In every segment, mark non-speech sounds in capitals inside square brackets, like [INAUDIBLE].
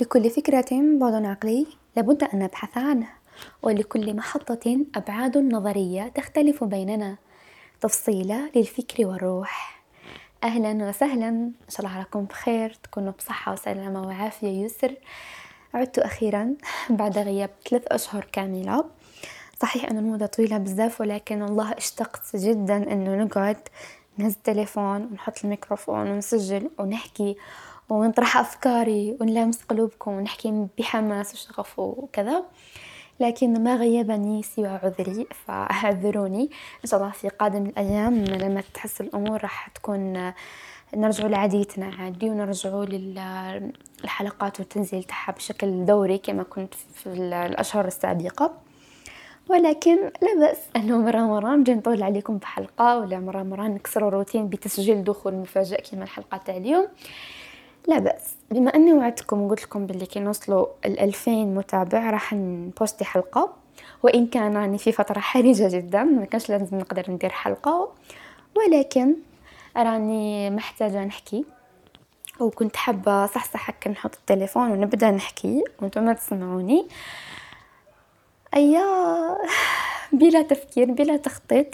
لكل فكرة بعد عقلي لابد أن نبحث عنه ولكل محطة أبعاد نظرية تختلف بيننا. تفصيلة للفكر والروح. أهلا وسهلا. إن شاء الله عليكم بخير. تكونوا بصحة وسلامة وعافية يسر. عدت أخيرا بعد غياب ثلاث أشهر كاملة. صحيح أن المدة طويلة بزاف ولكن والله اشتقت جدا أنه نقعد نهز التليفون ونحط الميكروفون ونسجل ونحكي. ونطرح أفكاري ونلامس قلوبكم ونحكي بحماس وشغف وكذا. لكن ما غيبني سوى عذري فاعذروني. إن شاء الله في قادم الأيام لما تحس الأمور راح تكون نرجع لعاديتنا عادي ونرجع للحلقات والتنزيل تاعها بشكل دوري كما كنت في الأشهر السابقة. ولكن لا بأس أنه مرة مرة نجي نطول عليكم بحلقة ولا مرة مرة نكسر الروتين بتسجيل دخول مفاجئ كما الحلقة تاع اليوم. لا بأس. بما أني وعدتكم وقلت لكم باللي كي نوصلوا الألفين متابع راح نبوستي حلقة. وإن كان راني في فترة حرجة جدا ما كانش لازم نقدر ندير حلقة. ولكن راني محتاجة نحكي. وكنت حابة صح صح هكا نحط التليفون ونبدأ نحكي. وأنتم تسمعوني. أيا بلا تفكير بلا تخطيط.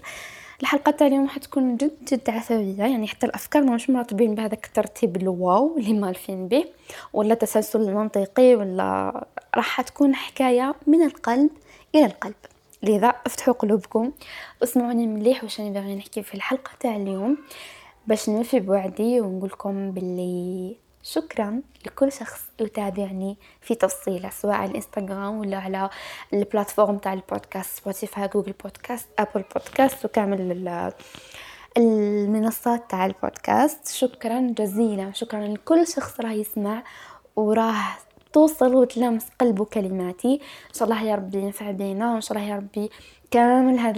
الحلقة تاع اليوم حتكون جد جد عفوية يعني حتى الأفكار مش مرتبين بهذاك الترتيب الواو اللي مالفين به ولا تسلسل منطقي ولا راح تكون حكاية من القلب إلى القلب. لذا افتحوا قلوبكم واسمعوني مليح واش راني باغي نحكي في الحلقة تاع اليوم. باش نوفي بوعدي ونقول لكم باللي شكرا لكل شخص يتابعني في تفصيلة سواء على الإنستغرام ولا على ال plateforme تاع البودكاست سبوتيفاي جوجل بودكاست أبل بودكاست وكامل المنصات تاع البودكاست. شكرا جزيلا شكرا لكل شخص راه يسمع وراه توصل وتلامس قلبه كلماتي. إن شاء الله يا ربي ينفع بينا وإن شاء الله يا ربي كامل هاد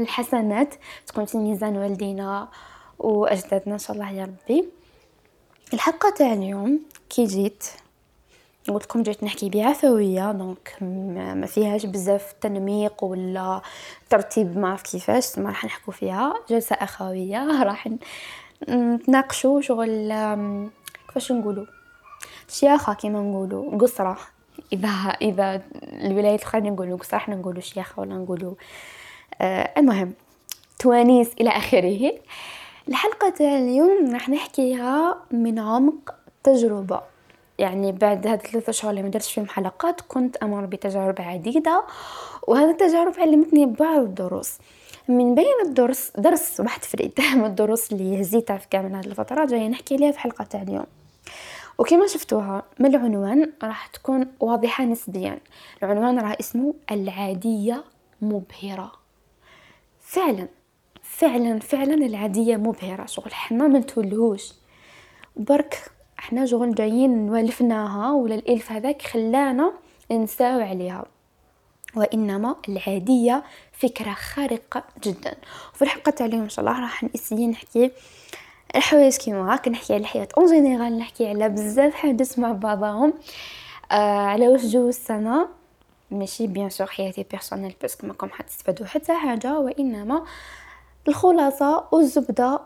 الحسنات تكون في ميزان والدينا وأجدادنا إن شاء الله يا ربي. الحلقة تاع اليوم كي جيت قلت لكم جيت نحكي بعفوية donc ما فيهاش بزاف تنميق ولا ترتيب ما عرف كيفاش ما راح نحكو فيها. جلسة أخوية راح نتناقشوا شغل كيفاش نقولوا شياخة كيما نقولوا قصرة. اذا إذا الولايات الأخرى نقولوا قصرة إحنا نقولوا شياخة ولا نقولوا آه المهم توانيس إلى آخره. الحلقة تاع اليوم راح نحكيها من عمق تجربة. يعني بعد هاد ثلاثة شهور اللي ما فيهم حلقات كنت أمر بتجارب عديدة وهذه التجارب علمتني بعض الدروس. من بين الدروس درس واحد فريد [LAUGHS] من الدروس اللي هزيتها في كامل هذه الفترات جاي نحكي ليها في حلقة تاع اليوم. وكما شفتوها من العنوان راح تكون واضحة نسبيا. العنوان راه اسمه العادية مبهرة فعلا فعلا فعلا العادية مبهرة شغل حنا ما نتولهوش. برك إحنا شغل جايين نوالفناها ولا الإلف هذاك خلانا نساو عليها. وإنما العادية فكرة خارقة جدا. وفي الحلقة تاع اليوم إن شاء الله راح نسيي نحكي الحوايج كيما هاك نحكي على الحياة en général نحكي على بزاف حاجات مع بعضهم. آه على واش جو السنة؟ ماشي bien sûr حياتي personnelle parce que ماكم حتستفادوا حتى حاجة. وإنما الخلاصة والزبدة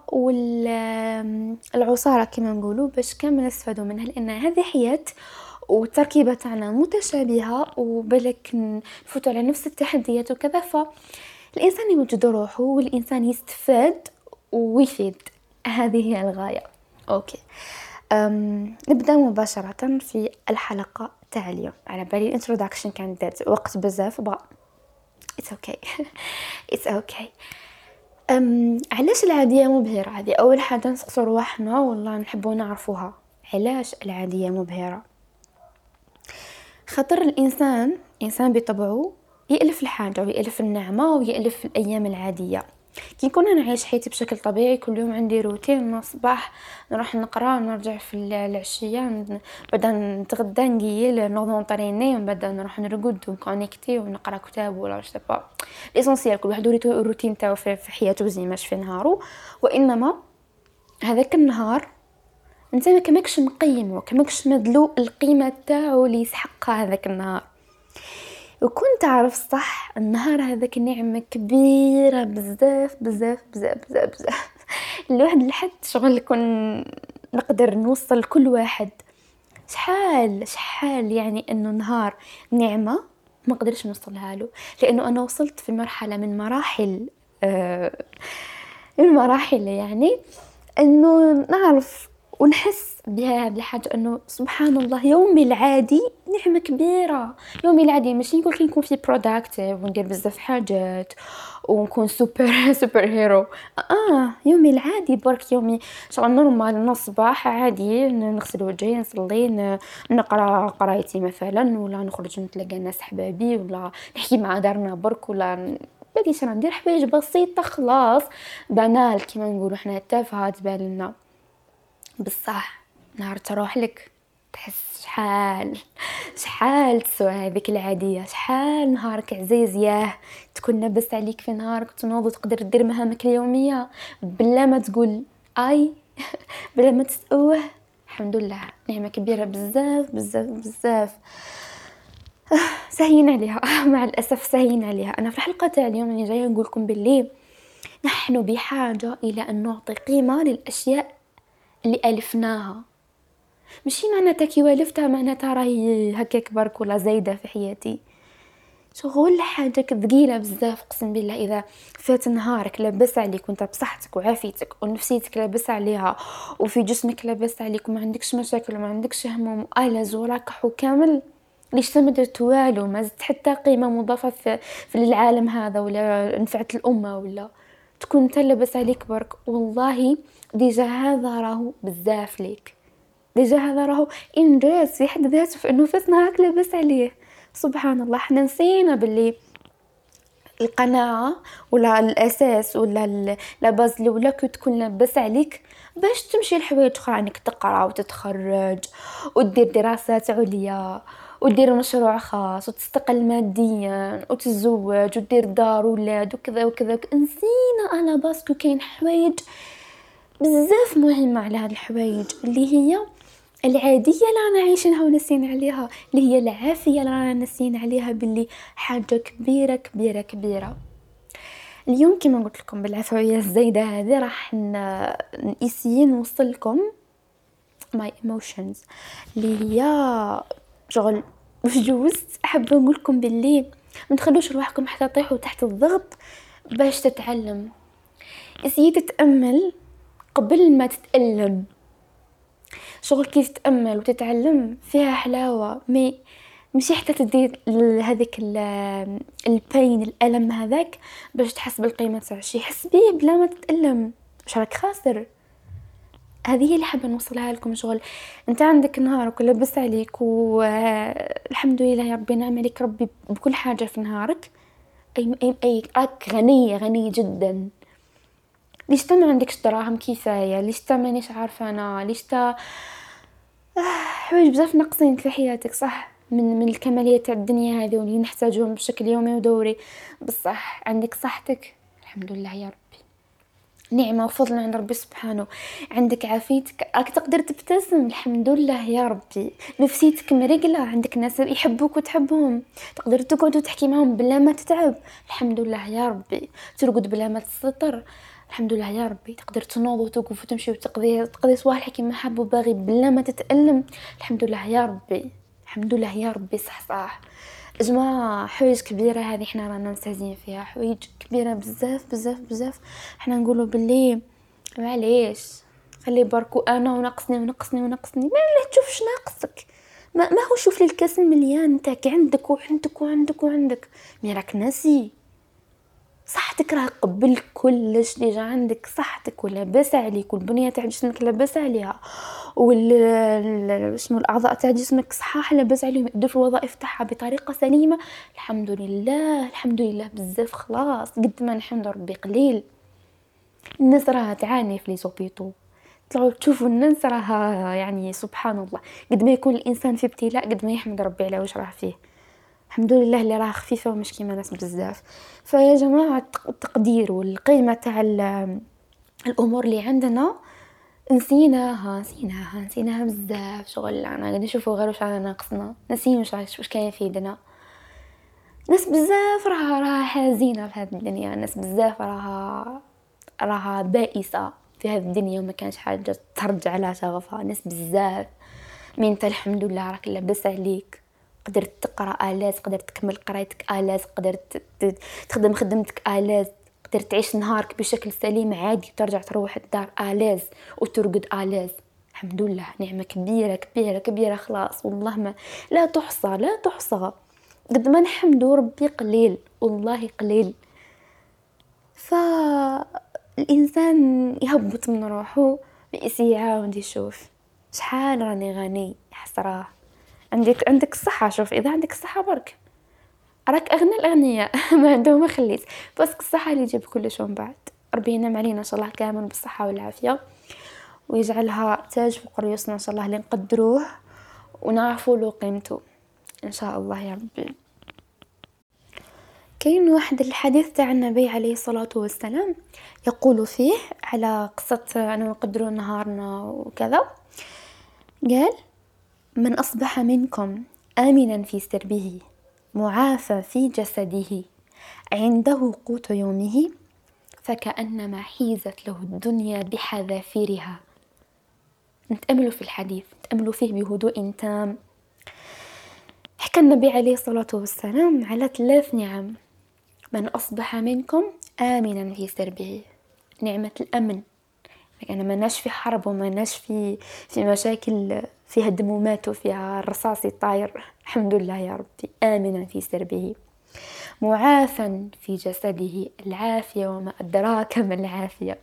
والعصارة كما نقولوا باش كامل نستفادوا منها لأن هذه حياة والتركيبة تاعنا متشابهة وبالك نفوتوا على نفس التحديات وكذا فالإنسان يوجد روحه والإنسان يستفاد ويفيد. هذه هي الغاية. okay. أم نبدأ مباشرة في الحلقة تاع اليوم. على بالي ال introduction كان دات وقت بزاف but it's okay it's okay أم علاش العادية مبهرة؟ هذه أول حاجة نسقسو رواحنا والله نحبو نعرفوها. علاش العادية مبهرة؟ خاطر الإنسان إنسان بطبعه يألف الحاجة ويألف النعمة ويألف الأيام العادية. كي نكون أنا عايش حياتي بشكل طبيعي كل يوم عندي روتين من الصباح نروح نقرأ ونرجع في العشية بعدا نتغدى نقيل نوض نطريني ومن بعد نروح نرقد ونكونيكتي ونقرأ كتاب ولا واش با ليسونسيال كل واحد وريتو الروتين تاعو في حياته زي ماش في نهارو وإنما هذاك النهار أنت ما كماكش مقيمه كماكش مدلو القيمة تاعو اللي يسحقها هذاك النهار. وكنت تعرف صح النهار هذاك نعمة كبيرة بزاف بزاف بزاف بزاف بزاف. [LAUGHS] الواحد لحد شغل كون نقدر نوصل كل واحد. شحال شحال يعني إنه نهار نعمة ما قدرش نوصلها له؟ لأنه أنا وصلت في مرحلة من مراحل آه من مراحل يعني إنه نعرف ونحس بهذه الحاجة أنه سبحان الله يومي العادي نعمة كبيرة. يومي العادي ماشي نقول كي نكون very productive وندير بزاف حاجات ونكون super super hero آه يومي العادي برك يومي. شغل normal نصبح عادي نغسل وجهي نصلي نقرأ قرايتي مثلا ولا نخرج نتلاقى ناس حبابي ولا نحكي مع دارنا برك ولا بديش ندير حوايج بسيطة خلاص. بنال كيما نقولوا حنا تافهه تبان لنا. بصح نهار تروح لك تحس شحال شحال تسوى هذيك العادية شحال نهارك عزيز ياه. تكون لاباس عليك في نهارك تنوض وتقدر دير مهامك اليومية. بلا ما تقول آي [LAUGHS] بلا ما تتأوه الحمد لله نعمة كبيرة بزاف بزاف بزاف. [SIGHS] سهين عليها. [LAUGHS] مع الأسف سهين عليها. أنا في الحلقة تاع اليوم اللي جاية نقول لكم باللي نحن بحاجة إلى أن نعطي قيمة للأشياء اللي ألفناها. ماشي معناتها كي والفتها معناتها راهي هكاك برك ولا زايدة في حياتي. شغل حاجة ثقيلة بزاف قسم بالله. إذا فات نهارك لاباس عليك وأنت بصحتك وعافيتك ونفسيتك لاباس عليها وفي جسمك لاباس عليك وما عندكش مشاكل وما عندكش هموم وآلز وراكح وكامل ليش ما درت والو؟ ما زدت حتى قيمة مضافة في, في العالم هذا ولا نفعت الأمة ولا؟ تكون انت لاباس عليك برك والله déjà هذا راهو بزاف ليك. déjà هذا راهو انجاز في حد ذاته في إنه فات نهارك لاباس عليه. سبحان الله حنا نسينا باللي القناعة ولا الأساس ولا la base الأولى كي تكون لاباس عليك باش تمشي لحوايج أخرى إنك تقرأ وتتخرج ودير دراسات عليا ودير مشروع خاص وتستقل ماديا وتتزوج ودير دار ولاد وكذا وكذا. نسينا على parce que كاين حوايج بزاف مهمة على هاد الحوايج اللي هي العادية اللي رانا عايشينها ونسين عليها اللي هي العافية اللي رانا نسين عليها باللي حاجة كبيرة كبيرة كبيرة. اليوم كما قلت لكم بالعفوية الزايدة هذه راح نسيي نوصل لكم my emotions اللي هي شغل بجوز حابة نقول لكم باللي ما تخلوش روحكم حتى تطيحوا تحت الضغط باش تتعلم. اسيي تتامل قبل ما تتألم. شغل كيف تتأمل وتتعلم فيها حلاوة مي مشي حتى تدي هذيك البين الألم هذاك باش تحس بالقيمة تاع شي حس بيه بلا ما تتألم. واش راك خاسر؟ هذه هي اللي حابة نوصلها لكم شغل. أنت عندك نهارك ولبس عليك والحمد لله يا ربي نعم عليك ربي بكل حاجة في نهارك. اي اي, أي غنيه غنية جدا. ليش تا ما عندكش دراهم؟ كفايه ليش تا مانيش عارفة أنا؟ ليش تا آه، حوايج بزاف ناقصين في حياتك صح؟ من من الكماليات تاع الدنيا هذه واللي نحتاجهم بشكل يومي ودوري. بصح عندك صحتك؟ الحمد لله يا ربي. نعمة وفضل عند ربي سبحانه. عندك عافيتك؟ راك تقدر تبتسم. الحمد لله يا ربي. نفسيتك مرقلة. عندك ناس يحبوك وتحبهم. تقدر تقعد وتحكي معهم بلا ما تتعب. الحمد لله يا ربي. ترقد بلا ما تسطر الحمد لله يا ربي. تقدر تنوض وتوقف وتمشي وتقضي تقضي صوالحك كيما حاب وباغي بلا ما تتألم. الحمد لله يا ربي. الحمد لله يا ربي. صح صح. جماعة حوايج كبيرة هذه حنا رانا مستهزين فيها. حوايج كبيرة بزاف بزاف بزاف. حنا نقولوا باللي معليش. خلي بركو أنا ونقصني ونقصني ونقصني ما لا تشوفش ناقصك. ما, ما هو شوف لي الكاس المليان نتاعك. عندك وعندك وعندك وعندك. مي راك ناسي. صحتك راه قبل كلش déjà عندك صحتك ولاباس عليك والبنية تاع جسمك لاباس عليها وال شنو الأعضاء تاع جسمك صحاح لاباس عليهم يديروا الوظائف تاعها بطريقة سليمة. الحمد لله الحمد لله بزاف خلاص قد ما نحمد ربي قليل. الناس راها تعاني في les hôpitaux. طلعوا تشوفوا الناس راها يعني سبحان الله قد ما يكون الإنسان في ابتلاء قد ما يحمد ربي على واش راه فيه. الحمد لله اللي راه خفيفة ومش كيما ناس بزاف. فيا جماعة التقدير والقيمة تاع الأمور اللي عندنا نسيناها نسيناها نسيناها بزاف. شغل أنا قاعد نشوفوا غير واش رانا ناقصنا. نسينا واش واش كاين في يدنا. ناس بزاف راها راها حزينة في هذه الدنيا. ناس بزاف راها راها بائسة في هذه الدنيا وما كانش حاجة ترجع على شغفها. ناس بزاف. مي انت الحمد لله راك لاباس عليك. قدرت تقرأ آلاز قدرت تكمل قرايتك آلاز قدرت تخدم خدمتك آلاز قدرت تعيش نهارك بشكل سليم عادي ترجع تروح الدار آلاز وترقد آلاز. الحمد لله نعمة كبيرة كبيرة كبيرة خلاص والله ما لا تحصى لا تحصى. قد ما نحمدو ربي قليل والله قليل. فالإنسان يهبط من روحو يعاود يشوف شحال راني غني حسراه. عندك عندك الصحة. شوف إذا عندك الصحة برك. راك أغنى الأغنياء. [LAUGHS] ما عندهم ما خليت. بس الصحة اللي يجيب كلش من بعد. ربي ينعم علينا إن شاء الله كامل بالصحة والعافية. ويجعلها تاج فوق رؤوسنا إن شاء الله اللي نقدروه ونعرفوا له قيمته. إن شاء الله يا ربي. كاين واحد الحديث تاع النبي عليه الصلاة والسلام يقول فيه على قصة أنا نقدروا نهارنا وكذا. قال من أصبح منكم آمنا في سربه معافى في جسده عنده قوت يومه فكأنما حيزت له الدنيا بحذافيرها. نتأملوا في الحديث نتأملوا فيه بهدوء تام. حكى النبي عليه الصلاة والسلام على ثلاث نعم. من أصبح منكم آمنا في سربه نعمة الأمن. يعني ما ناش في حرب وما ناش في في مشاكل فيها دمومات وفيها الرصاص طاير الحمد لله يا ربي. آمنا في سربه. معافا في جسده. العافية وما أدراك ما العافية.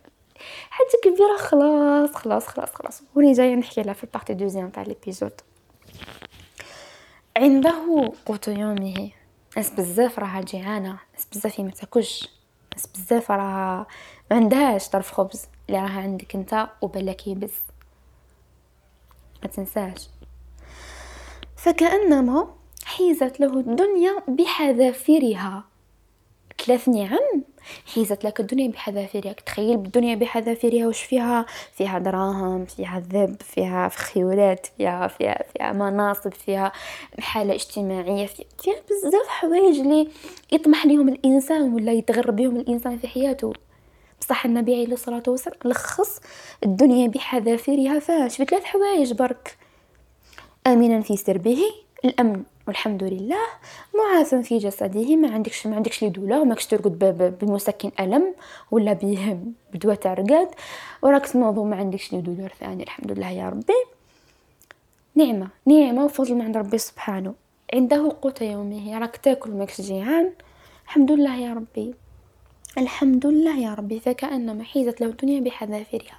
حاجة كبيرة. خلاص خلاص خلاص خلاص. وني جاية نحكي لها في ال partie deuxième تاع l'épisode عنده قوت يومه. ناس بزاف راها جيعانة. ناس بزاف ما تاكلش ناس بزاف راها ما عندهاش طرف خبز. اللي راها عندك انت وبلاك يبز ما تنساش. فكأنما حيزت له الدنيا بحذافيرها. ثلاث نعم حيزت لك الدنيا بحذافيرها. تخيل بالدنيا بحذافيرها وش فيها؟ فيها دراهم فيها ذب فيها خيولات فيها فيها فيها مناصب فيها حالة اجتماعية فيها, بزاف حوايج اللي يطمح لهم الإنسان ولا يتغرب بهم الإنسان في حياته. بصح النبي عليه الصلاة والسلام لخص الدنيا بحذافيرها فاش في ثلاث حوايج برك. آمنا في سربه الأمن والحمد لله معافى في جسده ما عندكش ما عندكش لي دولا ماكش ترقد بمسكن ألم ولا بهم بدواء تاع رقاد وراك تنوض ما عندكش لي دولار ثاني الحمد لله يا ربي. نعمة نعمة وفضل من عند ربي سبحانه. عنده قوت يومه راك تاكل ماكش جيعان. الحمد لله يا ربي. الحمد لله يا ربي فكأنما حيزت له الدنيا بحذافيرها.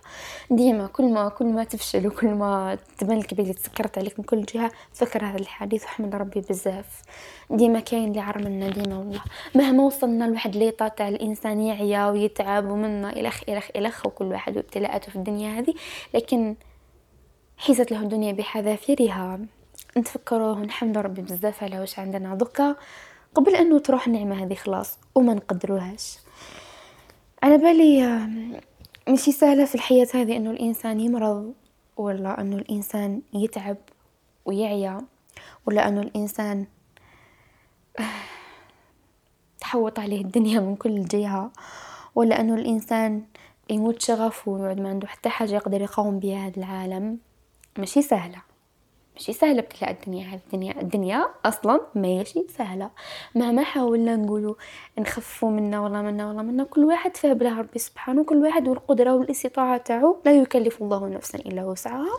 ديما كل ما كل ما تفشل وكل ما تبان لك بلي تسكرت عليك من كل جهة فكر هذا الحديث وحمد ربي بزاف. ديما كاين اللي عرمنا ديما والله. مهما وصلنا لواحد ليطا تاع الإنسان يعيا ويتعب ومنا الخ الخ الخ وكل واحد وابتلاءاته في الدنيا هذه. لكن حيزت له الدنيا بحذافيرها نتفكروه ونحمد ربي بزاف على واش عندنا. دوكا قبل انه تروح النعمة هذه خلاص وما نقدروهاش. على بالي مشي سهلة في الحياة هذه إنه الإنسان يمرض ولا إنه الإنسان يتعب ويعيا ولا إنه الإنسان تحوط عليه الدنيا من كل جهة ولا إنه الإنسان يموت شغف ويقعد ما عنده حتى حاجة يقدر يقاوم بها هذا العالم. ماشي سهلة. ماشي سهلة ابتلاء الدنيا هذه الدنيا الدنيا أصلا ماشي سهلة. مهما حاولنا نقولوا نخفوا منا ولا منا ولا منا كل واحد فيه بلا ربي سبحانه كل واحد والقدرة والاستطاعة تاعو لا يكلف الله نفسا إلا وسعها.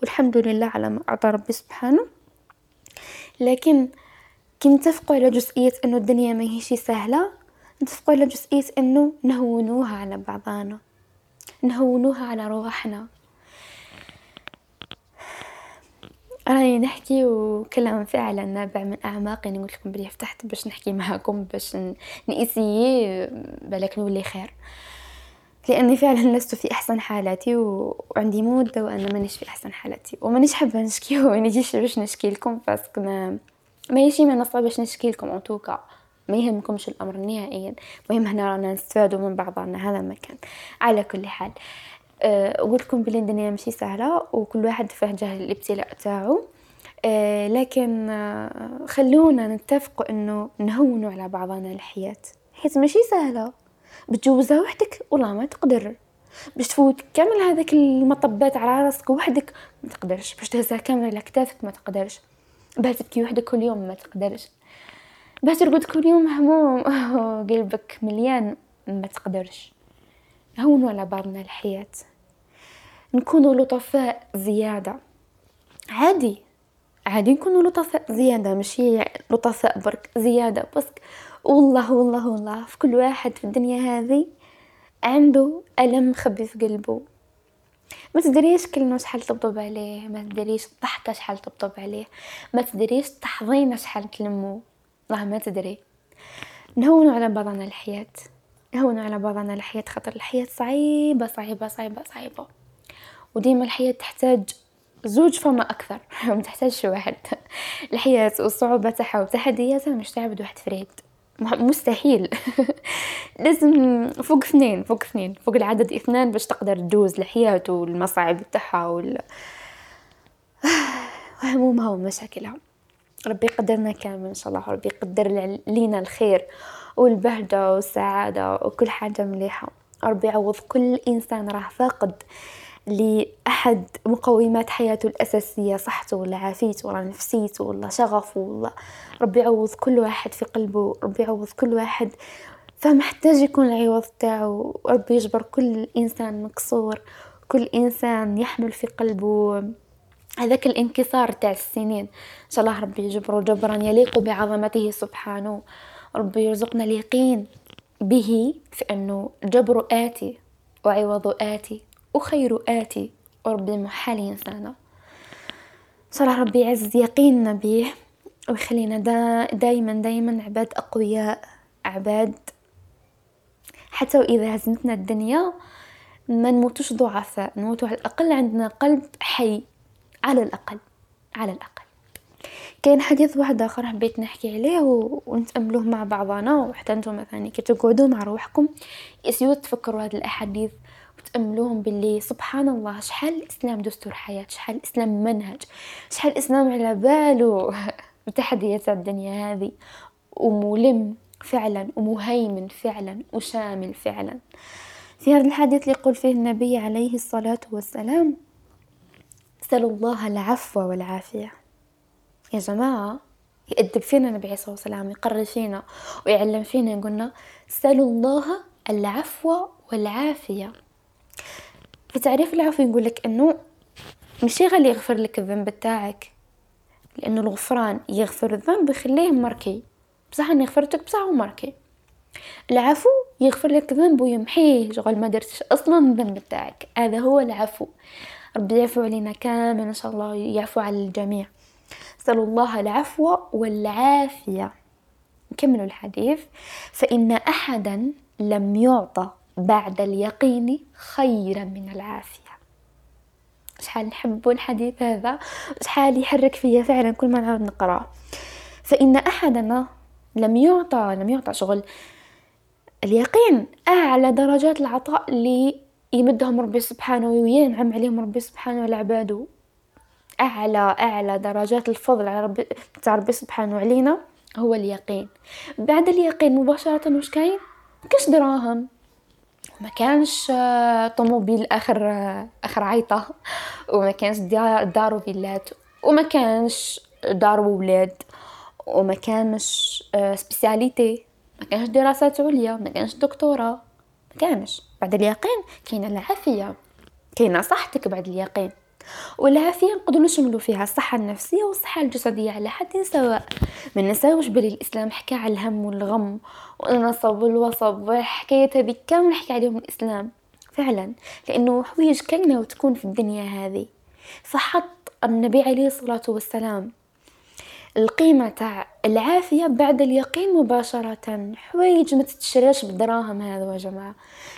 والحمد لله على ما أعطى ربي سبحانه. لكن كي نتفقوا على جزئية إنه الدنيا ما هيش سهلة نتفقوا على جزئية إنه نهونوها على بعضانا نهونوها على روحنا. راني نحكي وكلام فعلا نابع من اعماقي يعني قلت لكم بلي فتحت باش نحكي معاكم باش ن essayer بالك نولي خير. لأني فعلا لست في أحسن حالاتي وعندي مده وأنا مانيش في أحسن حالاتي. ومانيش حابة نشكي [LAUGHS] ومانيش باش نشكي لكم parce que ما يجي من نصعب باش نشكي لكم. انتوكا ما يهمكمش الأمر نهائيا. المهم هنا رانا نستفادوا من بعضنا هذا مكان على كل حال. قلت لكم بلي الدنيا ماشي سهلة وكل واحد فيه جهل الابتلاء تاعو. أه لكن أه خلونا نتفقوا إنه نهونوا على بعضنا الحياة. حيت ماشي سهلة. بتجوزها وحدك ولا ما تقدر. باش تفوت كامل هذاك المطبات على راسك وحدك ما تقدرش. باش تهزها كامل على كتافك ما تقدرش. باش تبكي وحدك كل يوم ما تقدرش. باش ترقد كل يوم هموم. [LAUGHS] قلبك مليان ما تقدرش. هونوا على بعضنا الحياة. نكونوا لطفاء زيادة. عادي عادي نكونوا لطفاء زيادة ماشي لطفاء برك زيادة بس والله والله والله في كل واحد في الدنيا هذه عنده ألم مخبي في قلبه. ما تدريش كلمة شحال تطبطب عليه ما تدريش الضحكة شحال تطبطب عليه ما تدريش تحضينه شحال تلمو. والله ما تدري. نهونوا على بعضنا الحياة نهونوا على بعضنا الحياة خاطر الحياة صعيبة صعيبة صعيبة صعيبة. وديما الحياة تحتاج زوج فما أكثر [LAUGHS] ما تحتاجش واحد. [LAUGHS] الحياة والصعوبة تاعها وتحدياتها مش تعبد واحد فريد. مستحيل. [LAUGHS] لازم فوق اثنين فوق اثنين فوق العدد اثنان باش تقدر تجوز الحياة والمصاعب تاعها وال [SIGHS] وهمومها ومشاكلها. ربي يقدرنا كامل إن شاء الله ربي يقدر لينا الخير والبهجة والسعادة وكل حاجة مليحة. ربي يعوض كل إنسان راه فاقد. لأحد مقومات حياته الأساسية صحته ولا عافيته ولا نفسيته ولا شغفه ولا ربي يعوض كل واحد في قلبه ربي يعوض كل واحد فمحتاج يكون العوض تاعو ربي يجبر كل إنسان مكسور كل إنسان يحمل في قلبه هذاك الانكسار تاع السنين. إن شاء الله ربي يجبره جبرا يليق بعظمته سبحانه. ربي يرزقنا اليقين به في أنه جبر آتي وعوض آتي. وخير آتي وربي محال ينسانا صراحة ربي يعز يقيننا به ويخلينا دا دايما دايما عباد أقوياء عباد. حتى وإذا هزمتنا الدنيا ما نموتوش ضعفاء نموتو على الأقل عندنا قلب حي. على الأقل على الأقل. كاين حديث واحد آخر حبيت نحكي عليه ونتأملوه مع بعضنا وحتى نتوما مثلا كي تقعدوا مع روحكم اسيو تفكروا هاد الأحاديث. وتأملوهم باللي سبحان الله شحال الإسلام دستور حياة شحال الإسلام منهج شحال الإسلام على باله [LAUGHS] بتحديات الدنيا هذه. وملم فعلا ومهيمن فعلا وشامل فعلا. في هذا الحديث اللي يقول فيه النبي عليه الصلاة والسلام سألوا الله العفو والعافية. يا جماعة يأدب فينا النبي عليه الصلاة والسلام يقرر فينا ويعلم فينا يقولنا سألوا الله العفو والعافية. في تعريف العفو يقول لك إنه مش غالي يغفر لك الذنب تاعك لأنه الغفران يغفر الذنب يخليه مركي. بصح اني غفرتك بصح مركي. العفو يغفر لك ذنب ويمحيه شغل ما درتش أصلا الذنب تاعك هذا هو العفو. ربي يعفو علينا كامل إن شاء الله يعفو على الجميع. اسالوا الله العفو والعافية. نكمل الحديث. فإن احدا لم يعطى بعد اليقين خيرا من العافية. شحال نحب الحديث هذا؟ شحال يحرك فيا فعلا كل ما نعاود نقراه فإن أحدنا لم يعطى لم يعطى شغل اليقين أعلى درجات العطاء اللي يمدهم ربي سبحانه وينعم عليهم ربي سبحانه لعباده أعلى أعلى درجات الفضل على ربي تاع ربي سبحانه علينا هو اليقين. بعد اليقين مباشرة وش كاين؟ كاش دراهم. ما كانش آه، طوموبيل آخر آه، آخر عيطة وما كانش دار وفيلات وما كانش دار وولاد وما كانش سبيسياليتي آه، ما كانش دراسات عليا ما كانش دكتوراه ما كانش. بعد اليقين كاينة العافية كاينة صحتك بعد اليقين. والعافية نقدروا نشملوا فيها الصحة النفسية والصحة الجسدية على حد سواء ما نساوش بلي الإسلام حكى على الهم والغم والنصب والوصب والحكايات هذه كامل حكى عليهم الإسلام. فعلا لأنه حويج كلمة وتكون في الدنيا هذه. فحط النبي عليه الصلاة والسلام القيمة تاع العافية بعد اليقين مباشرة. حوايج ما تتشراش بالدراهم هذا يا جماعة.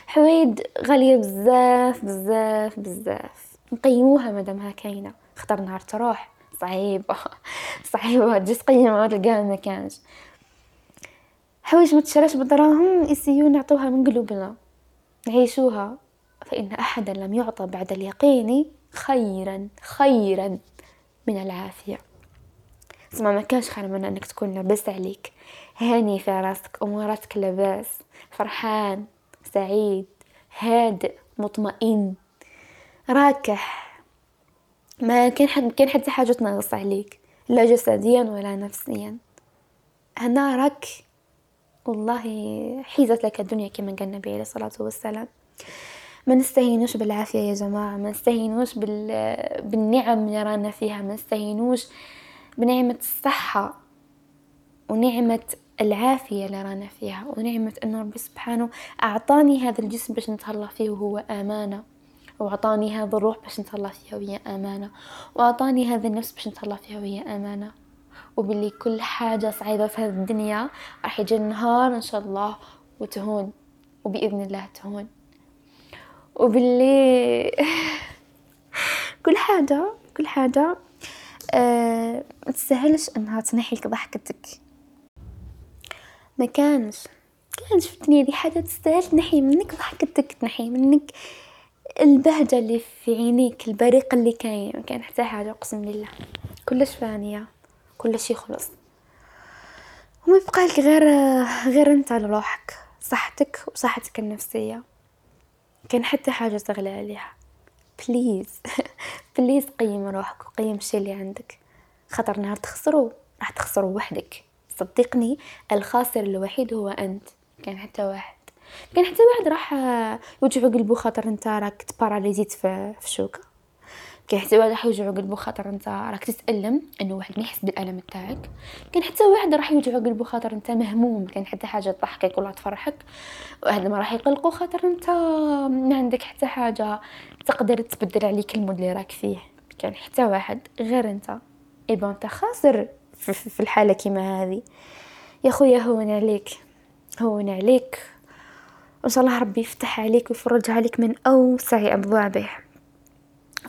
حوايج غالية بزاف بزاف بزاف. نقيموها مادامها كاينة. خطر نهار تروح. صعيبة. [LAUGHS] صعيبة. تجي تقيمها تلقاها ما كانش. حوايج ما تشراش بالدراهم يسيو نعطوها من قلوبنا. نعيشوها فإن أحدا لم يعطى بعد اليقين خيرا خيرا من العافية. سما ما كانش خير من أنك تكون لاباس عليك. هاني في راسك أموراتك لاباس. فرحان سعيد هادئ مطمئن. راكح. ما كان حد كان حتى حاجة تنغص عليك لا جسديا ولا نفسيا. هنا راك والله حيزت لك الدنيا كما قال النبي عليه الصلاة والسلام. ما نستهينوش بالعافية يا جماعة ما نستهينوش بال... بالنعم اللي رانا فيها ما نستهينوش بنعمة الصحة ونعمة العافية اللي رانا فيها ونعمة أن ربي سبحانه أعطاني هذا الجسم باش نتهلا فيه وهو أمانة. وأعطاني هذا الروح باش نتهلا فيها وهي أمانة. وأعطاني هذا النفس باش نتهلا فيها وهي أمانة. وباللي كل حاجة صعيبة في هذه الدنيا راح يجي النهار إن شاء الله وتهون. وبإذن الله تهون. وباللي [LAUGHS] كل حاجة كل حاجة أه ما تستاهلش إنها تنحي لك ضحكتك. ما كانش كانش في الدنيا دي حاجة تستاهل تنحي منك ضحكتك تنحي منك البهجة اللي في عينيك البريق اللي كاين ما كان حتى حاجة اقسم بالله. كلش فانية كلش يخلص. وما يبقى لك غير غير انت لروحك صحتك وصحتك النفسية. كان حتى حاجة تغلى عليها. please please [LAUGHS] قيم روحك وقيم الشي اللي عندك. خطر نهار تخسرو راح تخسرو وحدك. صدقني الخاسر الوحيد هو أنت. كان حتى واحد. كان حتى واحد راح يوجعو قلبو خاطر انت راك تباراليزيت في, في شوكه كان حتى واحد راح يوجعو قلبو خاطر انت راك تتألم انه واحد ما يحس بالألم تاعك. كان حتى واحد راح يوجعو قلبو خاطر انت مهموم. كان حتى حاجة تضحكك ولا تفرحك. وهذا ما راح يقلقو خاطر انت ما عندك حتى حاجة تقدر تبدل عليك ال mood اللي راك فيه. كان حتى واحد غير انت. eh ben انت خاسر في الحالة كيما هذه. يا خويا هون عليك. هون عليك. وان شاء الله ربي يفتح عليك ويفرج عليك من أوسع أبوابه.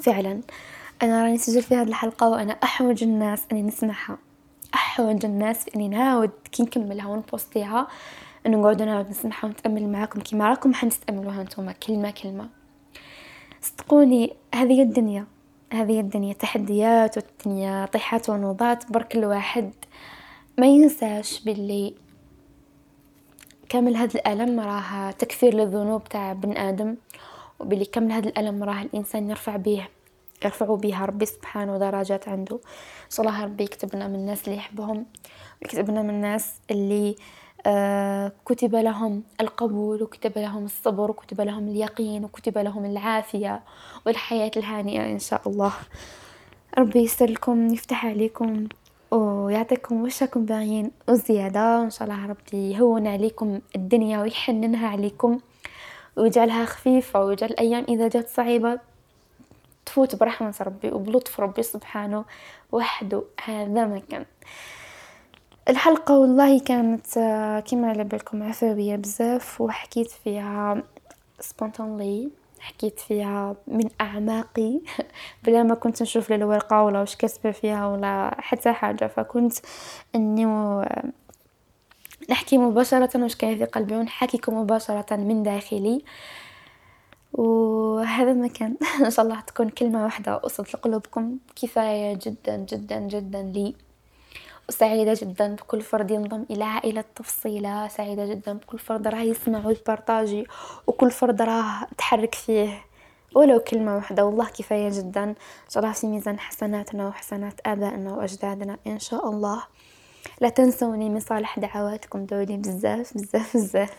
فعلا أنا راني نسجل في هذه الحلقة وأنا أحوج الناس أني نسمعها. أحوج الناس أني نعاود كي نكملها ونبوستيها أنه نقعد نعاود نسمعها ونتأمل معاكم كيما راكم حنتأملوها نتوما كلمة كلمة. صدقوني هذه الدنيا. هذه الدنيا تحديات والدنيا طيحات ونوضات برك الواحد ما ينساش باللي كامل هذا الألم راه تكفير للذنوب تاع بن آدم وباللي كامل هذا الألم راه الإنسان يرفع به يرفع بها ربي سبحانه درجات عنده. صلى الله ربي يكتبنا من الناس اللي يحبهم ويكتبنا من الناس اللي آه كتب لهم القبول وكتب لهم الصبر وكتب لهم اليقين وكتب لهم العافية والحياة الهانئة إن شاء الله. ربي يسر لكم يفتح عليكم. ويعطيكم وشكم باغيين وزيادة. وإن شاء الله ربي يهون عليكم الدنيا ويحننها عليكم ويجعلها خفيفة ويجعل الأيام إذا جات صعيبة تفوت برحمة ربي وبلطف ربي سبحانه وحده. هذا ما كان. الحلقة والله كانت كما على بالكم عفوية بزاف وحكيت فيها سبونتونلي حكيت فيها من أعماقي. [LAUGHS] بلا ما كنت نشوف الورقة ولا واش كاتبه فيها ولا حتى حاجة. فكنت إني نحكي مباشرة واش كاين في قلبي ونحكيكم مباشرة من داخلي. وهذا المكان [LAUGHS] إن شاء الله تكون كلمة واحدة وصلت لقلوبكم. كفاية جدا جدا جدا لي. وسعيدة جدا بكل فرد ينضم إلى عائلة تفصيلة سعيدة جدا بكل فرد راه يسمع ويبارطاجي وكل فرد راه تحرك فيه. ولو كلمة واحدة والله كفاية جدا. إن شاء الله في ميزان حسناتنا وحسنات آبائنا وأجدادنا. إن شاء الله. لا تنسوني من صالح دعواتكم دولي بزاف بزاف بزاف.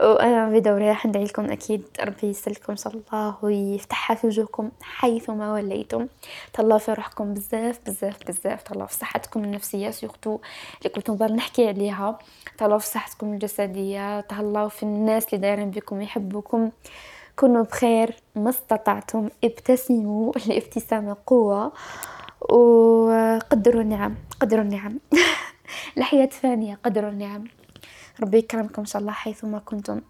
وأنا بدوري راح ندعي لكم أكيد ربي يسلكم ان شاء الله ويفتحها في وجوهكم حيثما وليتم. تهلاو في روحكم بزاف بزاف بزاف. تهلاو في صحتكم النفسية سورتو اللي كنت نضل نحكي عليها. تهلاو في صحتكم الجسدية. تهلاو في الناس اللي دايرين بكم يحبوكم. كونوا بخير ما استطعتم ابتسموا الابتسامه قوة. وقدروا النعم قدروا النعم. [LAUGHS] الحياة فانية قدروا النعم. ربي يكرمكم إن شاء الله حيثما كنتم.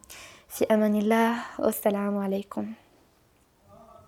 في أمان الله والسلام عليكم.